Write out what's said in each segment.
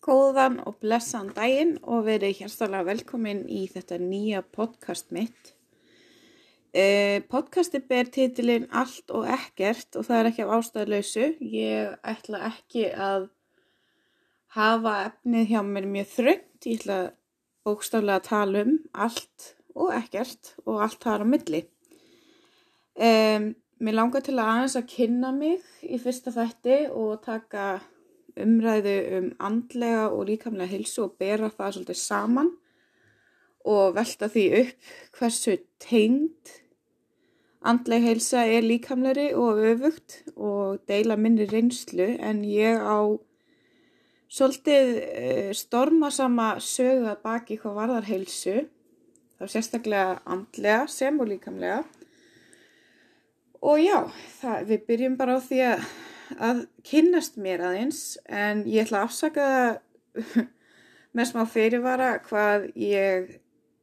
Góðan og blessaðan daginn og verið hérstalega velkomin í þetta nýja podcast mitt. Eh, podcasti ber titilinn Allt og ekkert og það er ekki af ástæðlausu. Ég ætla ekki að hafa efnið hjá mér mjög þröngt. Ég ætla bókstaflega að tala um allt og ekkert og allt þar á milli. Um, mér langar til að aðeins að kynna mig í fyrsta þætti og taka umræðu um andlega og líkamlega hilsu og bera það svolítið saman og velta því upp hversu tengd andlega hilsa er líkamleri og öfugt og deila minni reynslu. En ég á svolítið eh, stormasama sögða baki hvað varðar hilsu þá sérstaklega andlega sem og líkamlega. Og já, það, við byrjum bara á því að að kynnast mér aðeins en ég ætla að afsaka með smá fyrirvara hvað ég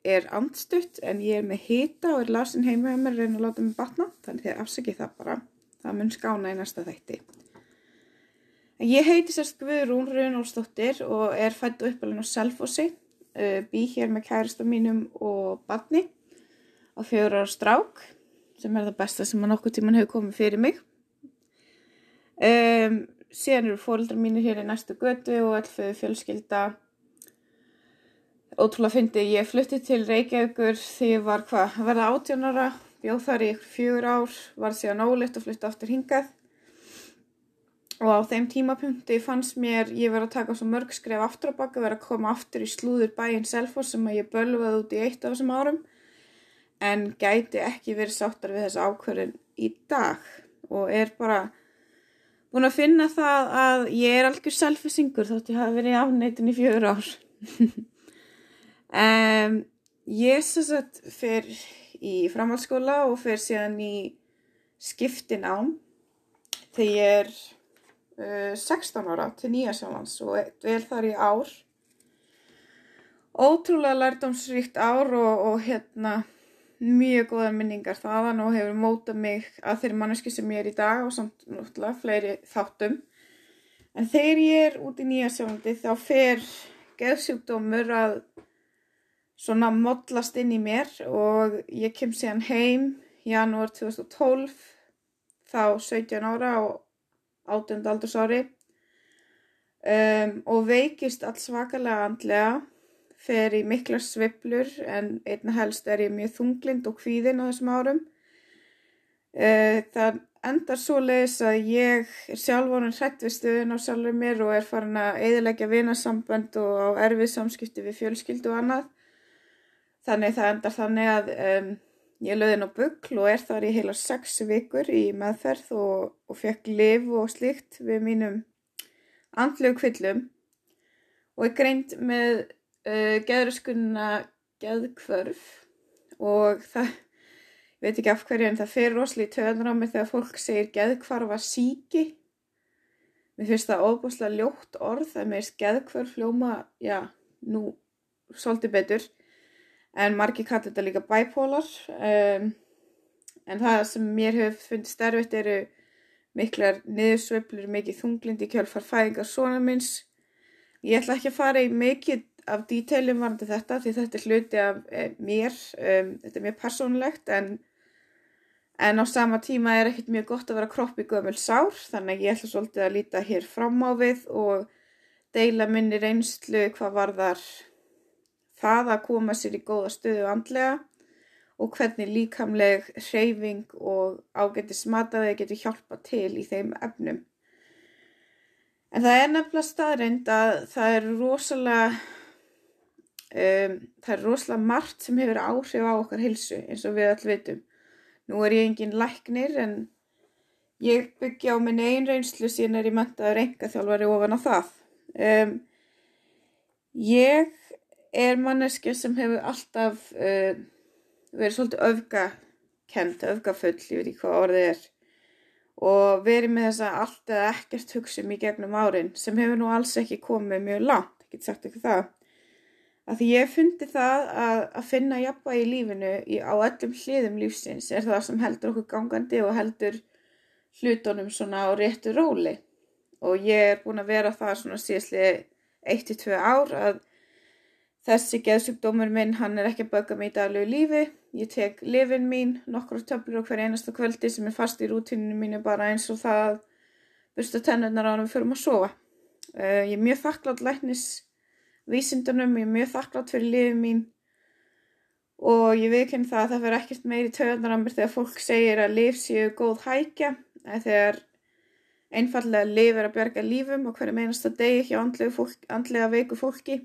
er andstutt en ég er með hýta og er lasin heima mér að reyna að láta mig batna þannig að afsaki það bara. Það mun skána í næsta þætti. Ég heiti sérst Guðrún Runolsdóttir og er fætt uppalinn á Selfossi uh, bý hér með kærista mínum og batni á fjóra ára strák sem er það besta sem að nokkuð tíman hefur komið fyrir mig Um, síðan eru fóröldrar mínir hér í næstu götu og allfið fjölskylda. Ótrúlega fyndi ég flutti til Reykjavíkur því ég var hvað, verða 18 ára, bjóð þar í fjögur ár, var síðan ólitt og flutti aftur hingað. Og á þeim tímapunkti fannst mér ég verið að taka svo mörg skref aftur á baka, verið að koma aftur í slúður bæinn Selfors sem að ég bölvaði út í eitt af þessum árum. En gæti ekki verið sáttar við þessa ákverðin í dag og er bara búin að finna það að ég er algjör selfisingur þótt ég hafi verið í afneitin í fjögur ár. um, ég sess að fer í framhaldsskóla og fer síðan í skiptin ám þegar ég er uh, 16 ára til Nýjasjálands og vel þar í ár. Ótrúlega lærdomsríkt ár og, og hérna mjög góða minningar þaðan og hefur mótað mig að þeirri manneski sem ég er í dag og samt náttúrulega fleiri þáttum. En þegar ég er út í Nýja sjálfandi þá fer geðsjúkdómur að svona modlast inn í mér og ég kem síðan heim janúar 2012 þá 17 ára og 18. aldursári um, og veikist alls svakalega andlega fer í mikla sviplur en einna helst er ég mjög þunglind og hvíðin á þessum árum. Það endar svo leiðis að ég er sjálfvonun hrætt við stöðun á sjálfur mér og er farin að eðilegja vinasamband og á erfið samskipti við fjölskyldu og annað. Þannig það endar þannig að um, ég löði ná bukl og er þar í heila sex vikur í meðferð og, og fekk liv og slíkt við mínum andlegu kvillum og er greint með uh, geðröskunna geðkvörf og það, ég veit ekki af hverju en það fer rosalega í töðunar á mig þegar fólk segir geðkvarfa síki. Mér finnst það óbúslega ljótt orð að mér finnst geðkvörf hljóma, já, nú svolítið betur en margir kallir þetta líka bæpólar um, en það sem mér hefur fundið sterfitt eru miklar niðursveiflur, mikið þunglind í kjálfarfæðingar svona minns. Ég ætla ekki að fara í mikið af díteilum varandi þetta því þetta er hluti af eh, mér, um, þetta er mjög persónlegt en, en á sama tíma er ekkert mjög gott að vera kropp í gömul sár þannig ég ætla svolítið að líta hér fram á við og deila minni reynslu hvað varðar það að koma sér í góða stöðu andlega og hvernig líkamleg hreyfing og ágætti smataði getur hjálpa til í þeim efnum. En það er nefnilega staðrind að það er rosalega Um, það er rosalega margt sem hefur áhrif á okkar hilsu eins og við öll veitum. Nú er ég engin læknir en ég byggja á minn einn reynslu síðan er ég mentaður enga þjálfari ofan á það. Um, ég er manneski sem hefur alltaf uh, verið svolítið öfgakent, öfgafull, ég veit ekki hvað orðið er og verið með þessa allt eða ekkert hugsun í gegnum árin sem hefur nú alls ekki komið mjög langt, ég get sagt ekki það. Að því ég fundi það að, að finna jafnvægi í lífinu í, á öllum hliðum lífsins er það sem heldur okkur gangandi og heldur hlutunum svona á réttu róli. Og ég er búin að vera það svona síðastli 1-2 ár að þessi geðsjúkdómur minn, hann er ekki að bögga mig í daglegu lífi. Ég tek lifin mín, nokkur töflur og hver einasta kvöldi sem er fast í rútíninu mínu bara eins og það bursta tennurnar á hann við förum að sofa. Uh, ég er mjög þakklátt læknisvísindunum, ég er mjög þakklátt fyrir lifin mín. Og ég viðkynna það að það fyrir ekkert meiri töðanar á mér þegar fólk segir að lif séu góð hækja þegar einfallega lif er að berga lífum og hverju meinast að degi andlega, fólk, andlega veiku fólki.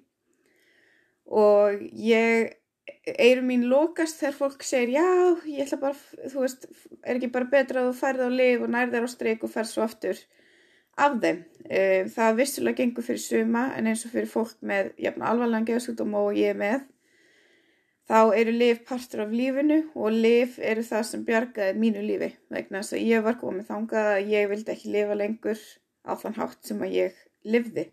Og ég eirum mín lókast þegar fólk segir já, ég ætla bara, þú veist, er ekki bara betra að þú færði á lif og nærðir á streik og færð svo aftur af þeim. Eh, það vissulega gengur fyrir suma en eins og fyrir fólk með jafn alvarlega geðsugdóm og ég með þá eru lif partur af lífinu og lif eru það sem bjargaði mínu lífi vegna þess að ég var komið þangað að ég vildi ekki lifa lengur á þann hátt sem að ég livði.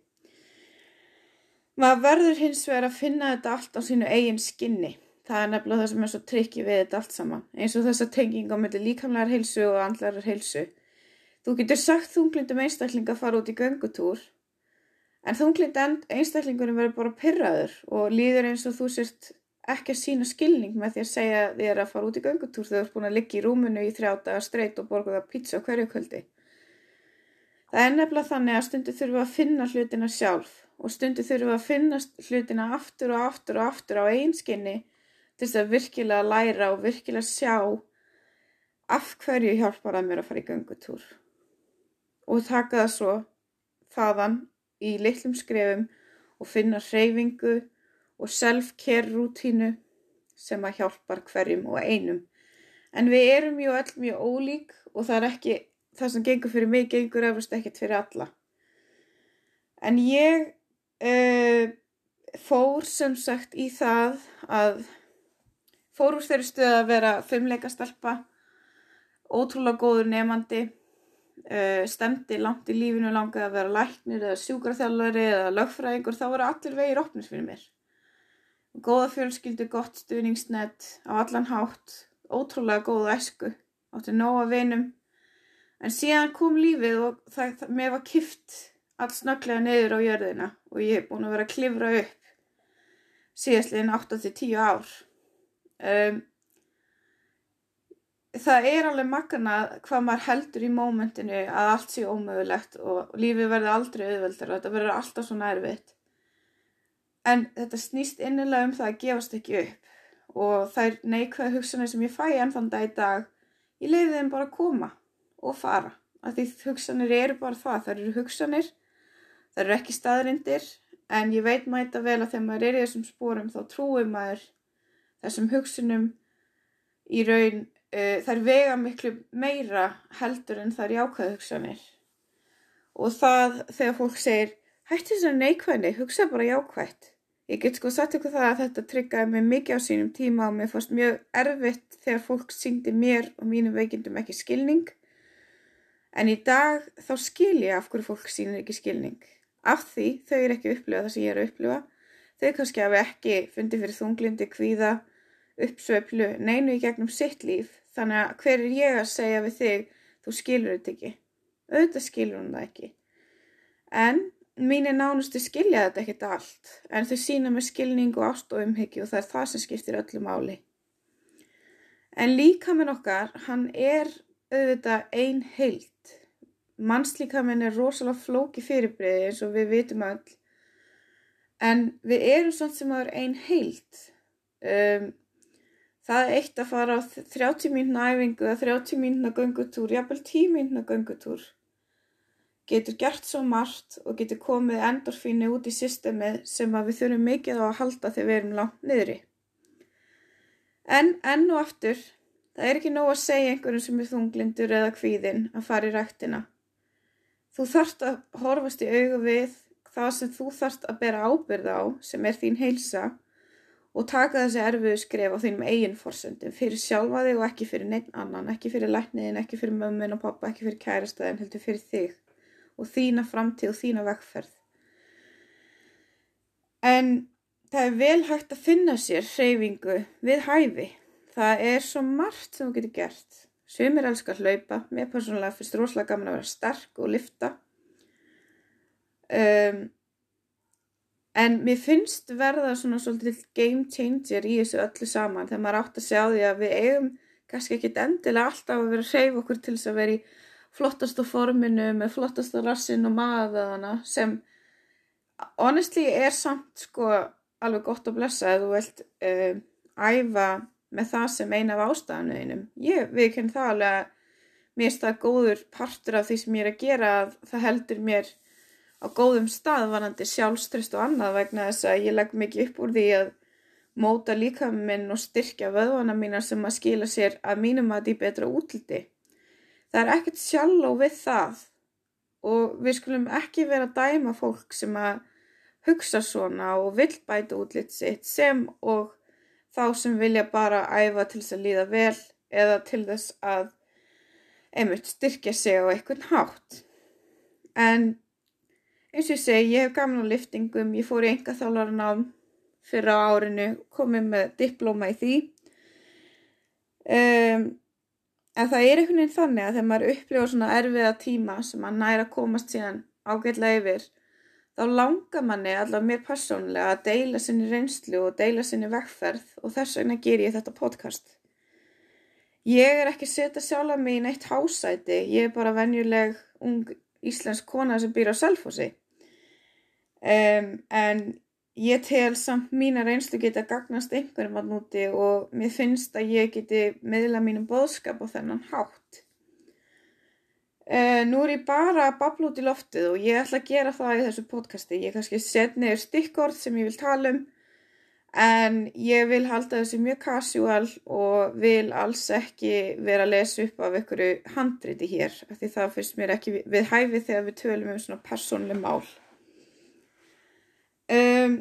Maður verður hins vegar að finna þetta allt á sínu eigin skinni. Það er nefnilega það sem er svo trikki við þetta allt saman. Eins og þess að tenging á myndi líkamlegar heilsu og andlarar heilsu. Þú getur sagt þunglindum einstakling að fara út í göngutúr en þunglind einstaklingunum verður bara pyrraður og líður eins og þú sért ekki að sína skilning með því að segja þér að fara út í göngutúr þegar þú ert búin að liggja í rúmunu í þrjáta streyt og borga það pizza hverju kvöldi. Það er nefnilega þannig að stundu þurfum að finna hlutina sjálf og stundu þurfum að finna hlutina aftur og aftur og aftur á einskinni til þess að virkilega læra og virkilega sjá af hverju hjálpar að mér að fara í göngutúr. Og taka það svo þaðan í litlum skrefum og finna hreyfingu og self-care rútínu sem að hjálpar hverjum og einum. En við erum ju öll mjög ólík og það er ekki, það sem gengur fyrir mig gengur eflust ekkert fyrir alla. En ég uh, fór sem sagt í það að fór úr þeirri stuð að vera fimmleika stelpa, ótrúlega góður nefandi, uh, stemdi langt í lífinu langaði að vera læknir eða sjúkarþjálfari eða lögfræðingur, þá voru allir vegir opnir fyrir mér. Góða fjölskyldu, gott stuðningsnett á allan hátt, ótrúlega góða esku, átti nóga vinum. En síðan kom lífið og það, það, mér var kift alls nögglega niður á jörðina og ég hef búin að vera að klifra upp síðastliðin 8-10 ár. Um, það er alveg makana hvað maður heldur í mómentinu að allt sé ómögulegt og lífið verður aldrei auðveldar og þetta verður alltaf svo nærvitt En þetta snýst innilega um það að gefast ekki upp og þær neikvæða hugsanir sem ég fæ enn þann dag í dag, ég leiði þeim bara að koma og fara. Af því hugsanir eru bara það, þær eru hugsanir, þær eru ekki staðrindir en ég veit mæta vel að þegar maður er í þessum spórum þá trúir maður þessum hugsunum í raun, uh, þær vega miklu meira heldur en þær jákvæða hugsanir. Og það þegar fólk segir, hætti þessar neikvæðni, hugsa bara jákvætt. Ég get sko sagt ykkur það að þetta tryggaði mig mikið á sínum tíma og mér fannst mjög erfitt þegar fólk syngdi mér og mínum veikindum ekki skilning. En í dag þá skil ég af hverju fólk sínir ekki skilning. Af því þau eru ekki að upplifa það sem ég er að upplifa. Þau kannski hafi ekki fundið fyrir þunglindi, kvíða, uppsveiflu, neinu í gegnum sitt líf. Þannig að hver er ég að segja við þig, þú skilur þetta ekki. Auðvitað skilur hún það ekki. En Mínir nánustu skilja þetta ekkert allt, en þau sína með skilning og ást og það er það sem skiptir öllu máli. En líka minn okkar, hann er auðvitað ein heilt. Mannslíka minn er rosalega flóki fyrirbreyði eins og við vitum öll, en við erum svona sem að vera ein heilt. Um, það eitt að fara á 30 mínuna æfingu eða 30 mínuna göngutúr, jafnvel 10 mínuna göngutúr getur gert svo margt og getur komið endorfínu út í systemið sem að við þurfum mikið á að halda þegar við erum langt niðri. En enn og aftur, það er ekki nóg að segja einhverjum sem er þunglindur eða kvíðin að fara í rættina. Þú þarft að horfast í augu við það sem þú þarft að bera ábyrð á sem er þín heilsa og taka þessi erfiðu skref á þínum eigin forsöndum fyrir sjálfa þig og ekki fyrir neitt annan, ekki fyrir lækniðin, ekki fyrir mömmin og pappa, ekki fyrir kærastæðin, heldur fyrir þig og þína framtíð og þína vegferð. En það er vel hægt að finna sér hreyfingu við hæfi. Það er svo margt sem þú getur gert. Sumir elskar hlaupa, mér persónulega finnst rosalega gaman að vera sterk og lifta. Um, En mér finnst verða svona svolítið game changer í þessu öllu saman þegar maður átt að sjá því að við eigum kannski ekki endilega alltaf að vera að hreyfa okkur til þess að vera í flottastu forminu með flottastu rassin og maðaðana sem honestly er samt sko alveg gott að blessa að þú vilt uh, æfa með það sem eina af ástæðanuðinum. Ég viðkynna það alveg að mér er það góður partur af því sem ég er að gera að það heldur mér á góðum stað varandi sjálfströst og annað vegna þess að ég legg mikið upp úr því að móta líka minn og styrkja vöðvana mína sem að skila sér að mínum að því betra útliti. Það er ekkert sjálf við það og við skulum ekki vera að dæma fólk sem að hugsa svona og vill bæta útlit sitt sem og þá sem vilja bara æfa til þess að líða vel eða til þess að einmitt styrkja sig á einhvern hátt. En eins og ég segi, ég hef gaman á liftingum, ég fór í enga þálarinn á fyrra árinu, komið með diplóma í því. Um, en það er einhvern veginn þannig að þegar maður upplifa svona erfiða tíma sem maður næra komast síðan ágætlega yfir, þá langar manni allavega mér persónlega að deila sinni reynslu og deila sinni vekkferð og þess vegna ger ég þetta podcast. Ég er ekki setja sjálf að mig í neitt hásæti, ég er bara venjuleg ung íslensk kona sem býr á Selfossi um, en ég tel samt mína reynslu geta gagnast einhverjum að núti og mér finnst að ég geti meðla mínum boðskap á þennan hátt. Uh, nú er ég bara að babla út í loftið og ég ætla að gera það í þessu podcasti. Ég kannski set neður stikkorð sem ég vil tala um en ég vil halda þessu mjög casual og vil alls ekki vera að lesa upp af einhverju handriti hér því það fyrst mér ekki við hæfi þegar við tölum um svona persónlega mál um,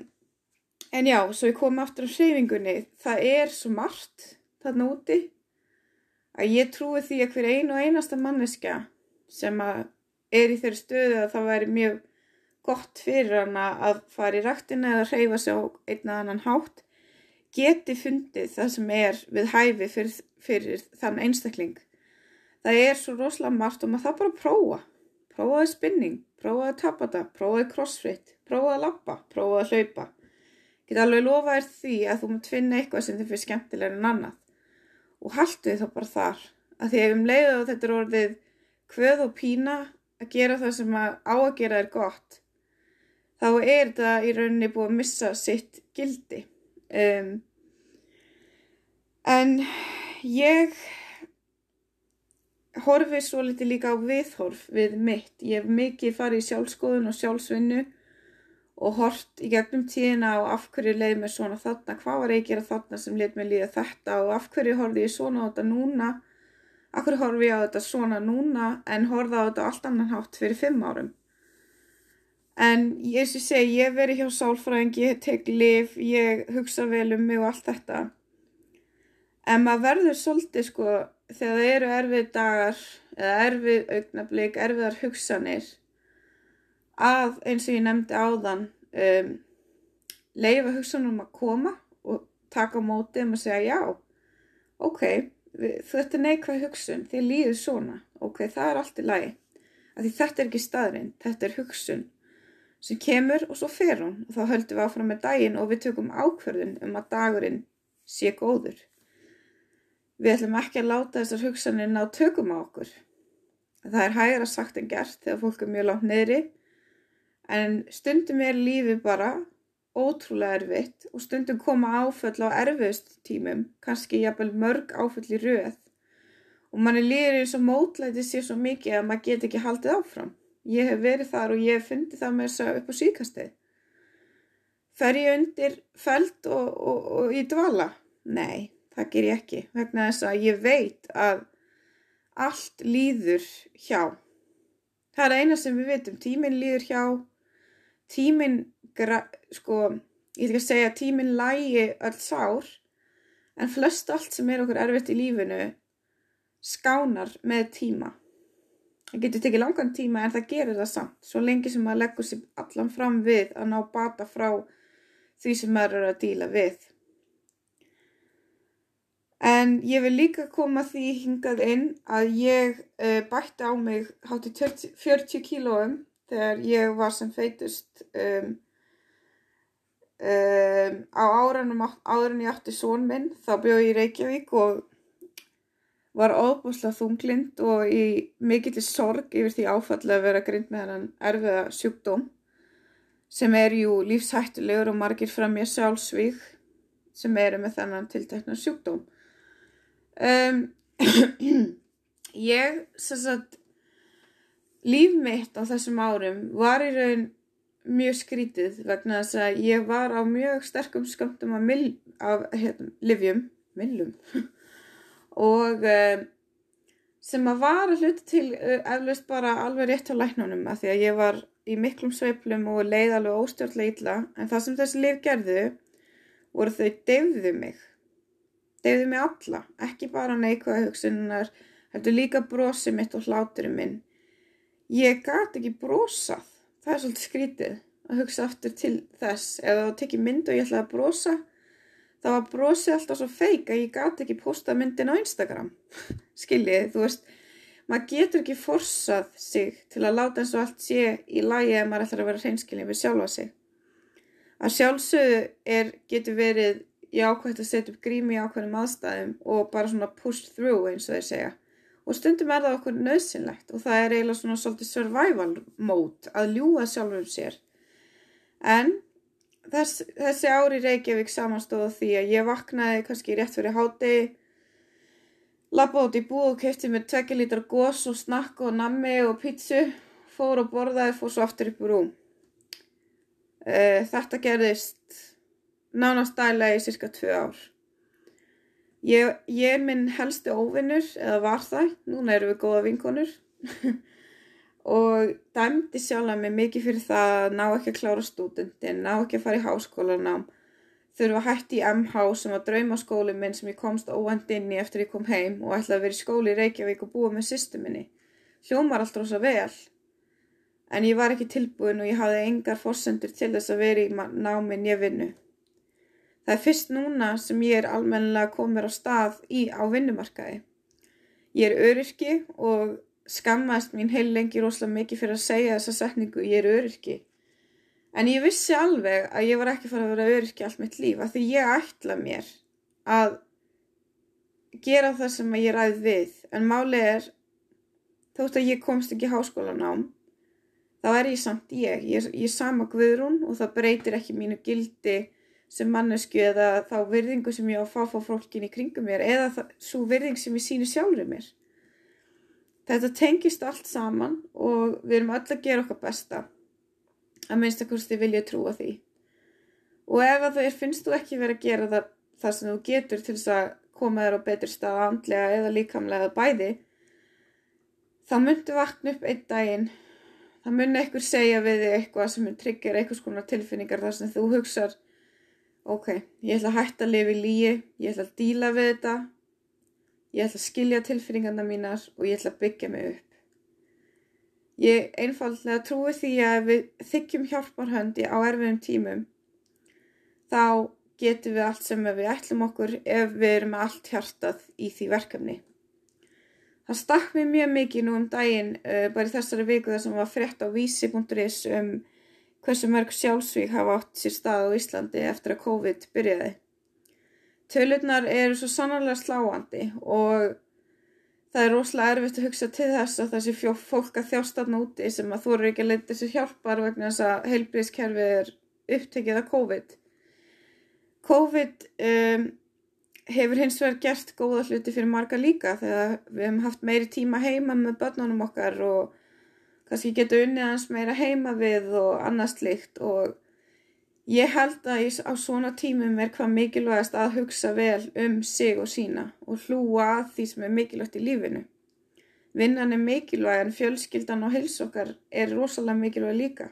en já, svo ég kom aftur á hreyfingunni það er svo margt þarna úti að ég trúi því að hver einu og einasta manneska sem er í þeirri stöðu að það væri mjög gott fyrir hana að fara í rættina eða reyfa sig á einn að annan hátt geti fundið það sem er við hæfi fyrir, fyrir þann einstakling. Það er svo rosalega margt og maður það bara að prófa. Prófaði spinning, prófaði tabata, prófaði crossfit, prófaði lappa, prófaði hlaupa. Geta alveg lofaðir því að þú maður finna eitthvað sem þið fyrir skemmtilega en annað. Og haldu þið þá bara þar. Að því ef um leiðu og þetta orðið hvöð og pína að gera það sem að á að gera er gott þá er þetta í rauninni búið að missa sitt gildi. Um, en ég horfi svo litið líka á viðhorf við mitt. Ég hef mikið farið í sjálfskoðun og sjálfsvinnu og hort í gegnum tíðina á af hverju leið mér svona þarna, hvað var ég að gera þarna sem leið mér líða þetta og af hverju horfi ég svona á þetta núna, af hverju horfi ég á þetta svona núna en horfa á þetta allt annan hátt fyrir fimm árum. En ég sem segi, ég veri hjá sálfræðing, ég tek liv, ég hugsa vel um mig og allt þetta. En maður verður svolítið sko, þegar það eru erfið dagar eða erfið augnablík, erfiðar hugsanir, að eins og ég nefndi áðan, um, leifa hugsanum að koma og taka mótið um að segja já, ok, þetta er neikvæð hugsun, þið líður svona, ok, það er allt í lagi. Þetta er ekki staðrinn, þetta er hugsun sem kemur og svo fer hún og þá höldum við áfram með daginn og við tökum ákverðin um að dagurinn sé góður. Við ætlum ekki að láta þessar hugsanir ná tökum á okkur. Það er hægara sagt en gert þegar fólk er mjög látt neyri en stundum er lífi bara ótrúlega erfitt og stundum koma áföll á erfiðust tímum, kannski jafnvel mörg áföll í rauð og manni líður eins og mótlæti sér svo mikið að maður get ekki haldið áfram. Ég hef verið þar og ég hef fundið það með þess að upp á síkastið. Fer ég undir feld og, og, og í dvala? Nei, það ger ég ekki. Vegna þess að ég veit að allt líður hjá. Það er eina sem við veitum. Tíminn líður hjá. Tíminn, sko, ég vil ekki að segja tíminn lægi öll sár. En flest allt sem er okkur erfitt í lífinu skánar með tíma. Það getur tekið langan tíma en það gerir það samt. Svo lengi sem maður leggur sér allan fram við að ná bata frá því sem maður eru að díla við. En ég vil líka koma því hingað inn að ég uh, bætti á mig hátti 40 kílóum þegar ég var sem feitust um, um, á áranum áður en ég átti són minn þá bjóð ég í Reykjavík og var óbúslega þunglind og í mikill sorg yfir því áfallega að vera grind með hann erfiða sjúkdóm sem er jú lífshættulegur og margir fram ég sjálfsvík sem eru með þennan tiltekna sjúkdóm. Um, ég, sem sagt, líf mitt á þessum árum var í raun mjög skrítið vegna þess að ég var á mjög sterkum skamtum af, mil, af hérna, livjum, millum. Og uh, sem að var að hluta til uh, eflaust bara alveg rétt á læknunum að því að ég var í miklum sveiplum og leið alveg óstjórnlega illa. En það sem þessi liv gerðu voru þau deyfðu mig deyfðu mig alla, ekki bara neikvæða hugsunar, heldur líka brosi mitt og hláturinn minn. Ég gæti ekki brosað. Það er svolítið skrítið að hugsa aftur til þess. Ef það tekið mynd og ég ætlaði að brosa þá var brosið alltaf svo feik að ég gæti ekki posta myndin á Instagram. Skiljið, þú veist maður getur ekki forsað sig til að láta eins og allt sé í lagi ef maður ætlar að vera hreinskiljið við sjálfa sig. Að sjálfsögðu er, getur verið jákvæmt að setja upp grími í ákveðnum aðstæðum og bara svona push through eins og þeir segja og stundum er það okkur nöðsynlegt og það er eiginlega svona svolítið survival mode að ljúa sjálfur sér. En þess, þessi ári Reykjavík samanstóða því að ég vaknaði kannski rétt fyrir hátegi, lappa út í búð og kefti mér tvekkilítar gós og snakk og nammi og pítsu, fór og borðaði, fór svo aftur upp í rúm. Uh, þetta gerðist nánast dælega í cirka tvö ár. Ég, ég er minn helsti óvinnur, eða var það, núna erum við góða vinkonur og dæmdi sjálf að mig mikið fyrir það að ná ekki að klára stúdendin, ná ekki að fara í háskólanám, þurfa að hætti í MH sem var draumaskóli minn sem ég komst óvænt inn í eftir ég kom heim og ætlaði að vera í skóli í Reykjavík og búa með sýstu minni. Hljómar allt rosa vel, en ég var ekki tilbúin og ég hafði engar fórsendur til þess að vera í náminn ég vinnu. Það er fyrst núna sem ég er almennilega komið á stað í á vinnumarkaði. Ég er öryrki og skammaðist mín heil lengi rosalega mikið fyrir að segja þessa setningu ég er öryrki. En ég vissi alveg að ég var ekki farið að vera öryrki allt mitt líf að því ég ætla mér að gera það sem ég ræð við. En máli er þótt að ég komst ekki háskólanám þá er ég samt ég. Ég er, ég er sama guðrún og það breytir ekki mínu gildi sem mannesku eða þá virðingu sem ég á að fá fá fólkin í kringum mér eða svo virðing sem ég sínu sjálfur mér. Þetta tengist allt saman og við erum öll að gera okkar besta að minnst að hvort þið vilja trúa því. Og ef það er, finnst þú ekki verið að gera það, það sem þú getur til þess að koma þér á betur stað andlega eða líkamlega bæði, þá myndu vakna upp einn daginn, þá myndu einhver segja við þig eitthvað sem tryggjar einhvers konar tilfinningar þar sem þú hugsaður ok, ég ætla að hætta að lifa í líi, ég ætla að díla við þetta, ég ætla að skilja tilfinningarna mínar og ég ætla að byggja mig upp. Ég einfallega trúi því að við þykjum hjálparhöndi á erfiðum tímum, þá getum við allt sem við ætlum okkur ef við erum allt hjartað í því verkefni. Það stakk mér mjög mikið nú um daginn, uh, bara í þessari viku þar sem var frétt á vísi.is um hversu mörg sjálfsvík hafa átt sér stað á Íslandi eftir að COVID byrjaði. Tölurnar eru svo sannarlega sláandi og það er rosalega erfitt að hugsa til þess að þessi fólk að þjástatna úti sem að þú eru ekki að leita sér hjálpar vegna þess að heilbríðskerfið er upptekið af COVID. COVID um, hefur hins vegar gert góða hluti fyrir marga líka þegar við hefum haft meiri tíma heima með börnunum okkar og kannski geta unnið hans meira heima við og annað slikt og ég held að á svona tímum er hvað mikilvægast að hugsa vel um sig og sína og hlúa að því sem er mikilvægt í lífinu. Vinnan er mikilvæg en fjölskyldan og heilsokkar er rosalega mikilvæg líka.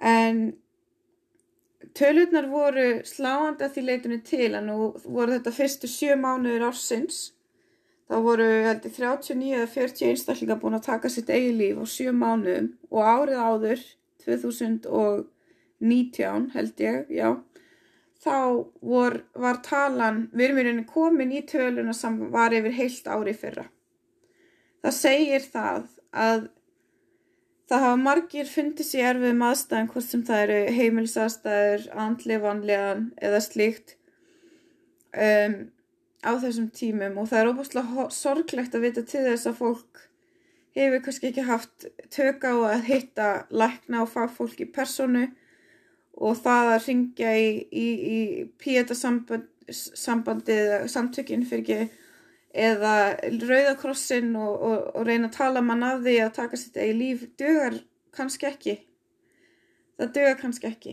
En tölurnar voru sláandi að því leitunni til að nú voru þetta fyrstu sjö mánuður ársins Þá voru heldur 39 eða 40 einstaklingar búin að taka sitt eigi líf á 7 mánuðum og árið áður, 2019 held ég, já, þá vor, var talan, rauninni komin í töluna sem var yfir heilt ári fyrra. Það segir það að Það hafa margir fundið sér erfið með aðstæðan hvort sem það eru heimilsaðstæður, andli vanlegan eða slíkt um, á þessum tímum og það er óbúslega sorglegt að vita til þess að fólk hefur kannski ekki haft tök á að hitta lækna og fagfólk í personu og það að ringja í, í, í píetasambandið, samtökinn fyrir ekki eða rauðakrossin og, og, og reyna að tala mann af því að taka sitt eigi líf dögar kannski ekki. Það dögar kannski ekki.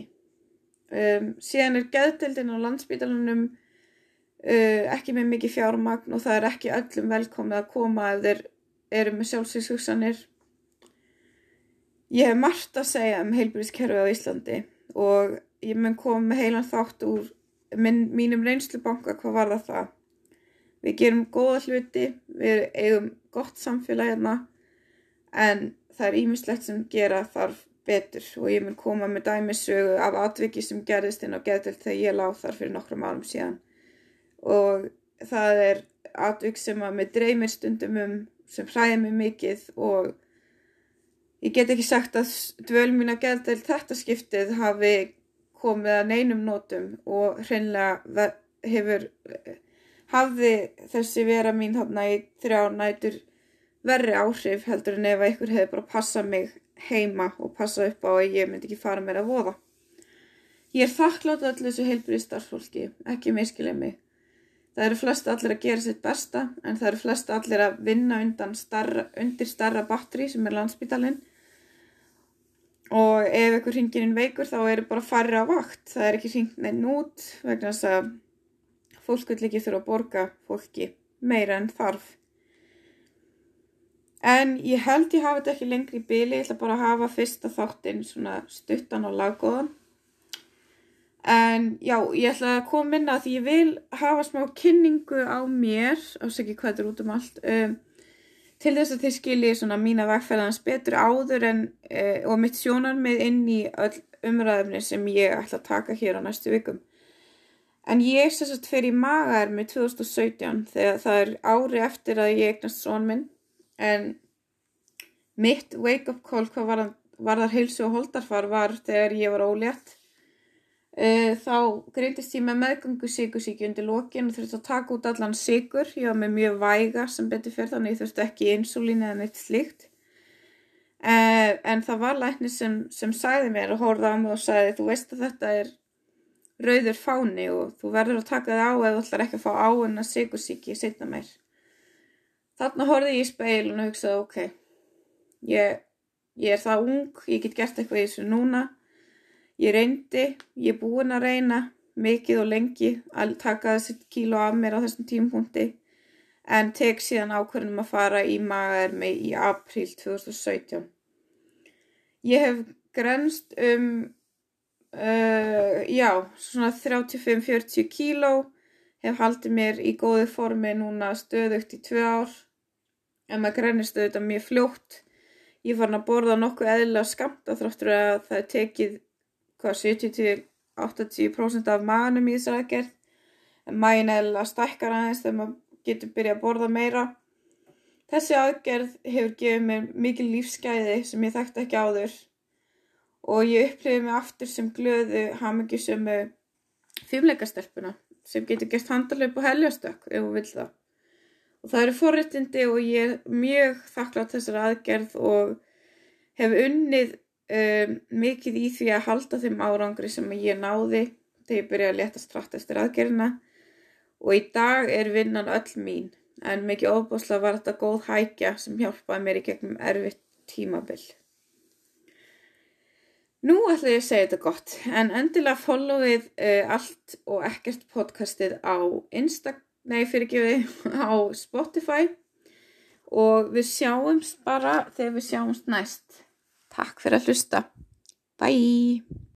Um, síðan er geðdildin á landsbítalunum ekki með mikið fjármagn og það er ekki öllum velkomið að koma ef þeir eru með sjálfsvíkshugsanir ég hef margt að segja um heilbríðskerfi á Íslandi og ég mun koma með heilan þátt úr minn, mínum reynslubanka hvað var það. Það Við gerum góða hluti, við eigum gott samfélag hérna en það er ímislegt sem gera þarf betur og ég mun koma með dæmisögu af atviki sem gerðist inn á geðdelt þegar ég láð þar fyrir nokkrum árum síðan og það er atvik sem að með dreymir stundum um sem hræði mig mikið og ég get ekki sagt að dvöl mín á geðdelt þetta skiptið hafi komið að neinum nótum og hreinlega hefur hafði þessi vera mín þarna í þrjá nætur verri áhrif heldur en ef einhver hefði bara passað mig heima og passað upp á að ég myndi ekki fara mér að voða. Ég er þakklátt allir þessu heilbrið starffólki, ekki miskilið mig. Það eru flest allir að gera sitt besta en það eru flest allir að vinna starra, undir starra batteri sem er landsbytalinn og ef einhver ringir inn veikur þá eru bara farið á vakt. Það er ekki ringt neinn út vegna þess að fólk vil ekki þurfa að borga fólki meira en þarf. En ég held ég hafa þetta ekki lengri í byli, ég ætla bara að hafa fyrsta þáttinn svona stuttan og laggóðan. En já, ég ætla að koma inn að því ég vil hafa smá kynningu á mér, ásaki hvað þetta er út um allt, um, til þess að þið skiljið svona mína vegfæðans betur áður en, uh, og mitt sjónar með inn í öll umræðumni sem ég ætla að taka hér á næstu vikum. En ég sess að fer í magaermi 2017 þegar það er ári eftir að ég eignast són minn en mitt wake up call hvað var, var þar heilsu og holdarfar var þegar ég var ólétt. Uh, þá greintist ég með meðgangu síkusíki undir lókin og þurfti að taka út allan síkur. Ég var með mjög væga sem betur fyrir þannig ég þurfti ekki insulín eða neitt slíkt. Uh, en það var læknir sem, sem sæði mér og horða á mig og sæði þú veist að þetta er rauður fáni og þú verður að taka það á eða þú ætlar ekki að fá á en að sigursíki setna meir. Þarna horfið ég í speilun og hugsaði ok, ég, ég er það ung, ég get gert eitthvað í þessu núna, ég reyndi, ég er búin að reyna mikið og lengi að taka þessi kíló af mér á þessum tímpunkti en tek síðan ákveðnum að fara í magaermi í april 2017. Ég hef grenst um Uh, já, svona 35-40 kíló hef haldið mér í góði formi núna stöðugt í tvö ár en maður grænir stöðugt að mjög fljótt ég fann að borða nokkuð eðla skamta þráttur að það tekið hvað 70-80% af maðunum í þessar aðgerð. En magin eðla stækkar aðeins þegar maður getur byrjað að borða meira. Þessi aðgerð hefur gefið mér mikil lífsgæði sem ég þekkti ekki áður. Og ég upplifi mig aftur sem glöðu hamingisömu fimleikastelpuna sem getur gert handalöp og heljastök ef hún vil það. Og það eru forréttindi og ég er mjög þakklátt þessari aðgerð og hef unnið um, mikið í því að halda þeim árangri sem ég náði þegar ég byrjaði að leta strætt eftir aðgerðina og í dag er vinnan öll mín en mikið óbúslega var þetta góð hækja sem hjálpaði mér í gegnum erfitt tímabill. Nú ætla ég að segja þetta gott, en endilega followið uh, allt og ekkert podcastið á Insta, nei fyrirgefi, á Spotify og við sjáumst bara þegar við sjáumst næst. Takk fyrir að hlusta. Bye!